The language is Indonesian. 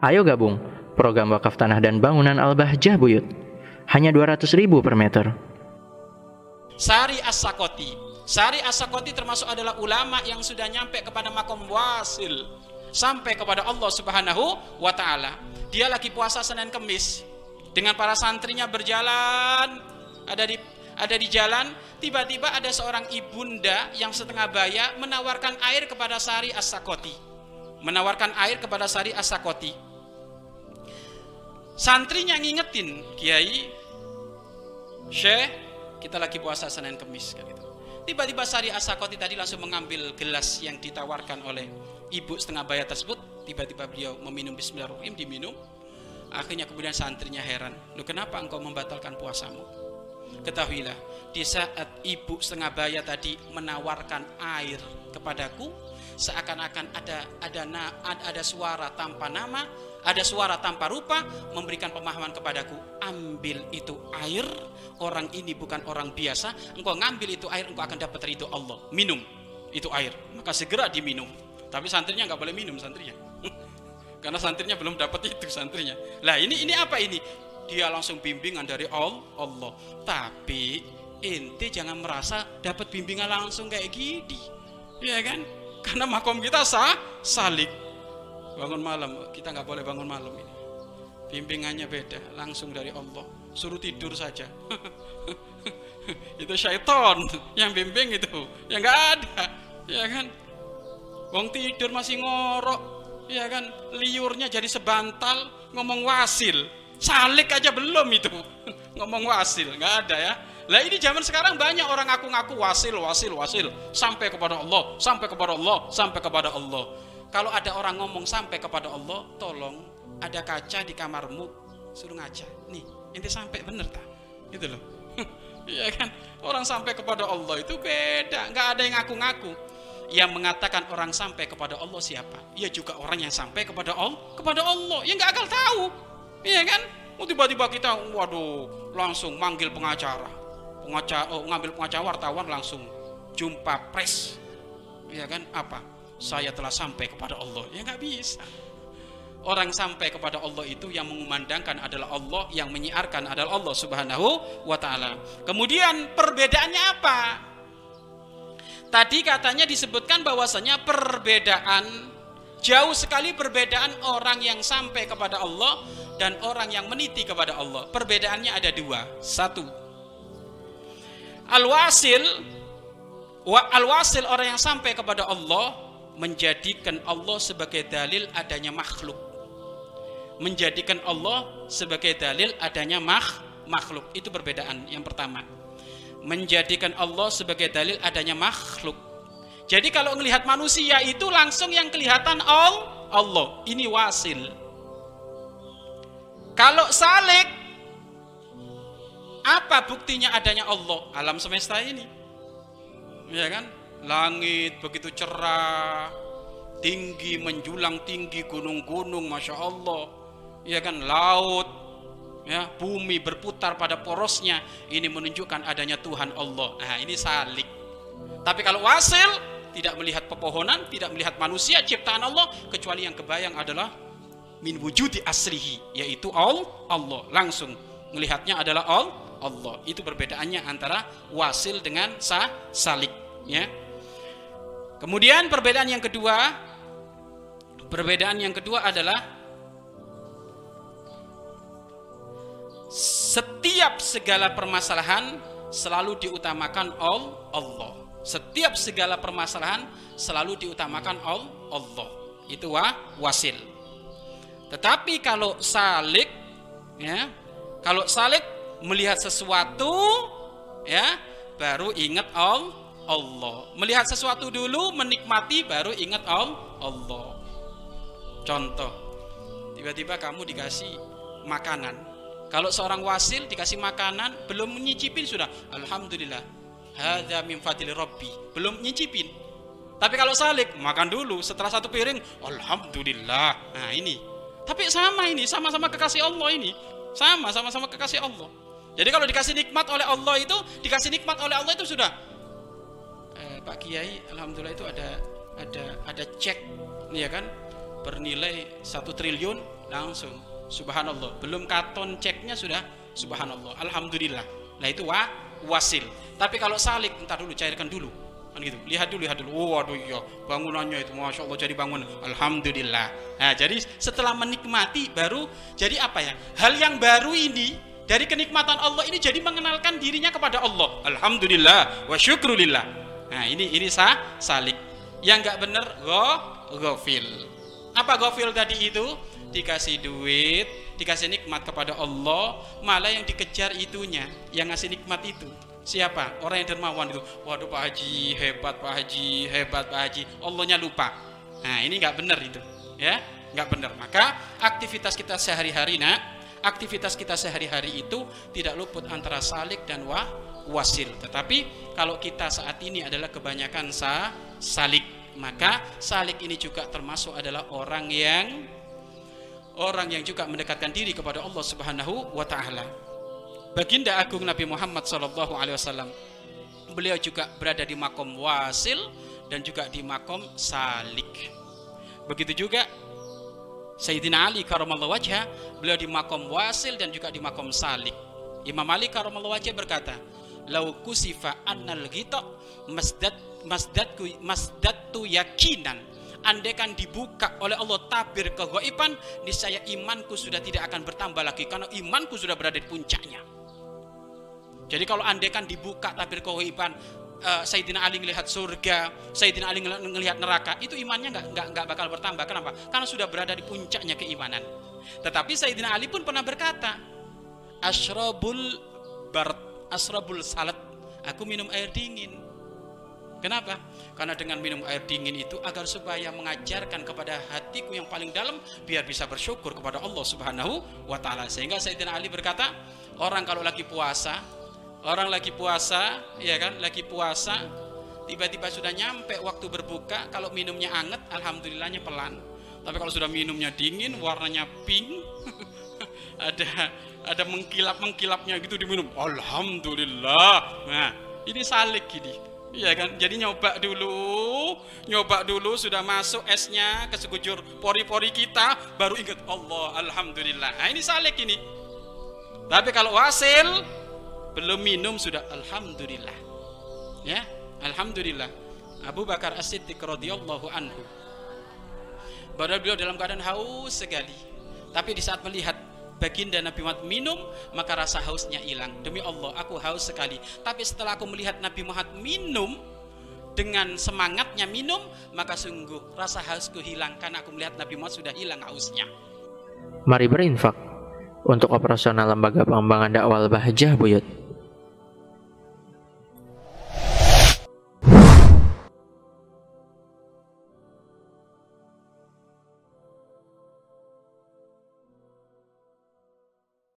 Ayo gabung program wakaf tanah dan bangunan Al-Bahjah Buyut. Hanya 200 ribu per meter. Sari As-Sakoti. Sari As-Sakoti termasuk adalah ulama yang sudah nyampe kepada makom wasil. Sampai kepada Allah subhanahu wa ta'ala. Dia lagi puasa Senin Kemis. Dengan para santrinya berjalan. Ada di ada di jalan, tiba-tiba ada seorang ibunda yang setengah baya menawarkan air kepada Sari As-Sakoti. Menawarkan air kepada Sari As-Sakoti. Santrinya ngingetin, Kiai, Syekh, kita lagi puasa Senin Kemis gitu. Tiba-tiba Sari As-Sakoti tadi langsung mengambil gelas yang ditawarkan oleh ibu setengah baya tersebut. Tiba-tiba beliau meminum Bismillahirrahmanirrahim, diminum. Akhirnya kemudian santrinya heran, lu kenapa engkau membatalkan puasamu? Ketahuilah, di saat ibu setengah baya tadi menawarkan air kepadaku, seakan-akan ada ada ada suara tanpa nama, ada suara tanpa rupa memberikan pemahaman kepadaku, ambil itu air, orang ini bukan orang biasa, engkau ngambil itu air, engkau akan dapat ridho Allah. Minum itu air, maka segera diminum. Tapi santrinya nggak boleh minum santrinya. Karena santrinya belum dapat itu santrinya. Lah ini ini apa ini? dia langsung bimbingan dari Allah. Tapi ente jangan merasa dapat bimbingan langsung kayak gini. Ya kan? Karena makom kita sah, salik. Bangun malam, kita nggak boleh bangun malam ini. Bimbingannya beda, langsung dari Allah. Suruh tidur saja. itu syaiton yang bimbing itu. Ya nggak ada. Ya kan? Wong tidur masih ngorok. Ya kan? Liurnya jadi sebantal ngomong wasil Salik aja belum itu. Ngomong wasil, nggak ada ya. Lah ini zaman sekarang banyak orang ngaku-ngaku wasil, wasil, wasil sampai kepada Allah, sampai kepada Allah, sampai kepada Allah. Kalau ada orang ngomong sampai kepada Allah, tolong ada kaca di kamarmu, suruh ngaca. Nih, ini sampai bener tak? Itu loh. Iya kan? Orang sampai kepada Allah itu beda, nggak ada yang ngaku-ngaku. Yang mengatakan orang sampai kepada Allah siapa? Ia juga orang yang sampai kepada Allah, kepada Allah. Ya nggak akal tahu. Iya kan? Tiba-tiba kita, waduh, langsung manggil pengacara. Pengacara, oh, ngambil pengacara wartawan langsung jumpa pres. Iya kan? Apa? Saya telah sampai kepada Allah. Ya nggak bisa. Orang sampai kepada Allah itu yang mengumandangkan adalah Allah, yang menyiarkan adalah Allah Subhanahu wa taala. Kemudian perbedaannya apa? Tadi katanya disebutkan bahwasanya perbedaan jauh sekali perbedaan orang yang sampai kepada Allah dan orang yang meniti kepada Allah. Perbedaannya ada dua. Satu, al-wasil, al-wasil orang yang sampai kepada Allah menjadikan Allah sebagai dalil adanya makhluk. Menjadikan Allah sebagai dalil adanya makh, makhluk. Itu perbedaan yang pertama. Menjadikan Allah sebagai dalil adanya makhluk. Jadi kalau melihat manusia itu langsung yang kelihatan Allah. Ini wasil. Kalau salik, apa buktinya adanya Allah alam semesta ini? Ya kan? Langit begitu cerah, tinggi menjulang tinggi gunung-gunung, masya Allah. Ya kan? Laut, ya bumi berputar pada porosnya. Ini menunjukkan adanya Tuhan Allah. Nah ini salik. Tapi kalau wasil tidak melihat pepohonan, tidak melihat manusia ciptaan Allah, kecuali yang kebayang adalah min wujudi asrihi yaitu all Allah langsung melihatnya adalah all Allah itu perbedaannya antara wasil dengan sa salik ya kemudian perbedaan yang kedua perbedaan yang kedua adalah setiap segala permasalahan selalu diutamakan all Allah setiap segala permasalahan selalu diutamakan all Allah itu wa wasil tetapi kalau salik ya, kalau salik melihat sesuatu ya, baru ingat Allah. Melihat sesuatu dulu menikmati baru ingat Allah. Contoh, tiba-tiba kamu dikasih makanan. Kalau seorang wasil dikasih makanan belum menyicipin sudah alhamdulillah. Hadza min fadli rabbi. Belum nyicipin. Tapi kalau salik makan dulu setelah satu piring alhamdulillah. Nah, ini tapi sama ini, sama-sama kekasih Allah ini. Sama, sama-sama kekasih Allah. Jadi kalau dikasih nikmat oleh Allah itu, dikasih nikmat oleh Allah itu sudah. Pak Kiai, alhamdulillah itu ada ada ada cek, ya kan, bernilai satu triliun. langsung. Subhanallah. Belum katon ceknya sudah subhanallah. Alhamdulillah. Nah itu wa wasil. Tapi kalau salik entar dulu cairkan dulu. Kan gitu. Lihat dulu lihat dulu. Oh aduh iya. Bangunannya itu masya Allah jadi bangun. Alhamdulillah. Nah jadi setelah menikmati baru jadi apa ya? Hal yang baru ini dari kenikmatan Allah ini jadi mengenalkan dirinya kepada Allah. Alhamdulillah. Wa syukrulillah nah ini ini sah salik yang nggak bener go gofil apa gofil tadi itu dikasih duit dikasih nikmat kepada Allah malah yang dikejar itunya yang ngasih nikmat itu Siapa? Orang yang dermawan itu. Waduh Pak Haji, hebat Pak Haji, hebat Pak Haji. Allahnya lupa. Nah ini nggak benar itu. Ya, nggak benar. Maka aktivitas kita sehari-hari nak, aktivitas kita sehari-hari itu tidak luput antara salik dan wah, wasil. Tetapi kalau kita saat ini adalah kebanyakan sa salik, maka salik ini juga termasuk adalah orang yang orang yang juga mendekatkan diri kepada Allah Subhanahu wa taala. Baginda Agung Nabi Muhammad Sallallahu Alaihi Wasallam beliau juga berada di makom wasil dan juga di makom salik. Begitu juga Sayyidina Ali karamallahu wajah beliau di makom wasil dan juga di makom salik. Imam Ali karamallahu wajah berkata, "Lau kusifa annal ghita masdad masdadku masdadtu yakinan." Andaikan dibuka oleh Allah tabir kegaiban, niscaya imanku sudah tidak akan bertambah lagi karena imanku sudah berada di puncaknya. Jadi kalau kan dibuka tabir kehidupan uh, Sayyidina Ali melihat surga, Sayyidina Ali melihat neraka, itu imannya nggak nggak nggak bakal bertambah. Kenapa? Karena sudah berada di puncaknya keimanan. Tetapi Sayyidina Ali pun pernah berkata, Ashrabul bar asrabul salat, aku minum air dingin. Kenapa? Karena dengan minum air dingin itu agar supaya mengajarkan kepada hatiku yang paling dalam biar bisa bersyukur kepada Allah Subhanahu wa taala. Sehingga Sayyidina Ali berkata, orang kalau lagi puasa Orang lagi puasa, ya kan, lagi puasa, tiba-tiba sudah nyampe waktu berbuka, kalau minumnya anget, alhamdulillahnya pelan. Tapi kalau sudah minumnya dingin, warnanya pink, ada ada mengkilap-mengkilapnya gitu diminum. Alhamdulillah. Nah, ini salik gini. Iya kan? Jadi nyoba dulu, nyoba dulu sudah masuk esnya ke sekujur pori-pori kita, baru ingat Allah, alhamdulillah. Nah, ini salik ini. Tapi kalau wasil, belum minum sudah alhamdulillah ya alhamdulillah Abu Bakar As-Siddiq radhiyallahu anhu Baru beliau dalam keadaan haus sekali tapi di saat melihat baginda Nabi Muhammad minum maka rasa hausnya hilang. Demi Allah aku haus sekali. Tapi setelah aku melihat Nabi Muhammad minum dengan semangatnya minum maka sungguh rasa hausku hilang. Karena aku melihat Nabi Muhammad sudah hilang hausnya. Mari berinfak untuk operasional lembaga pengembangan dakwah Bahjah Buyut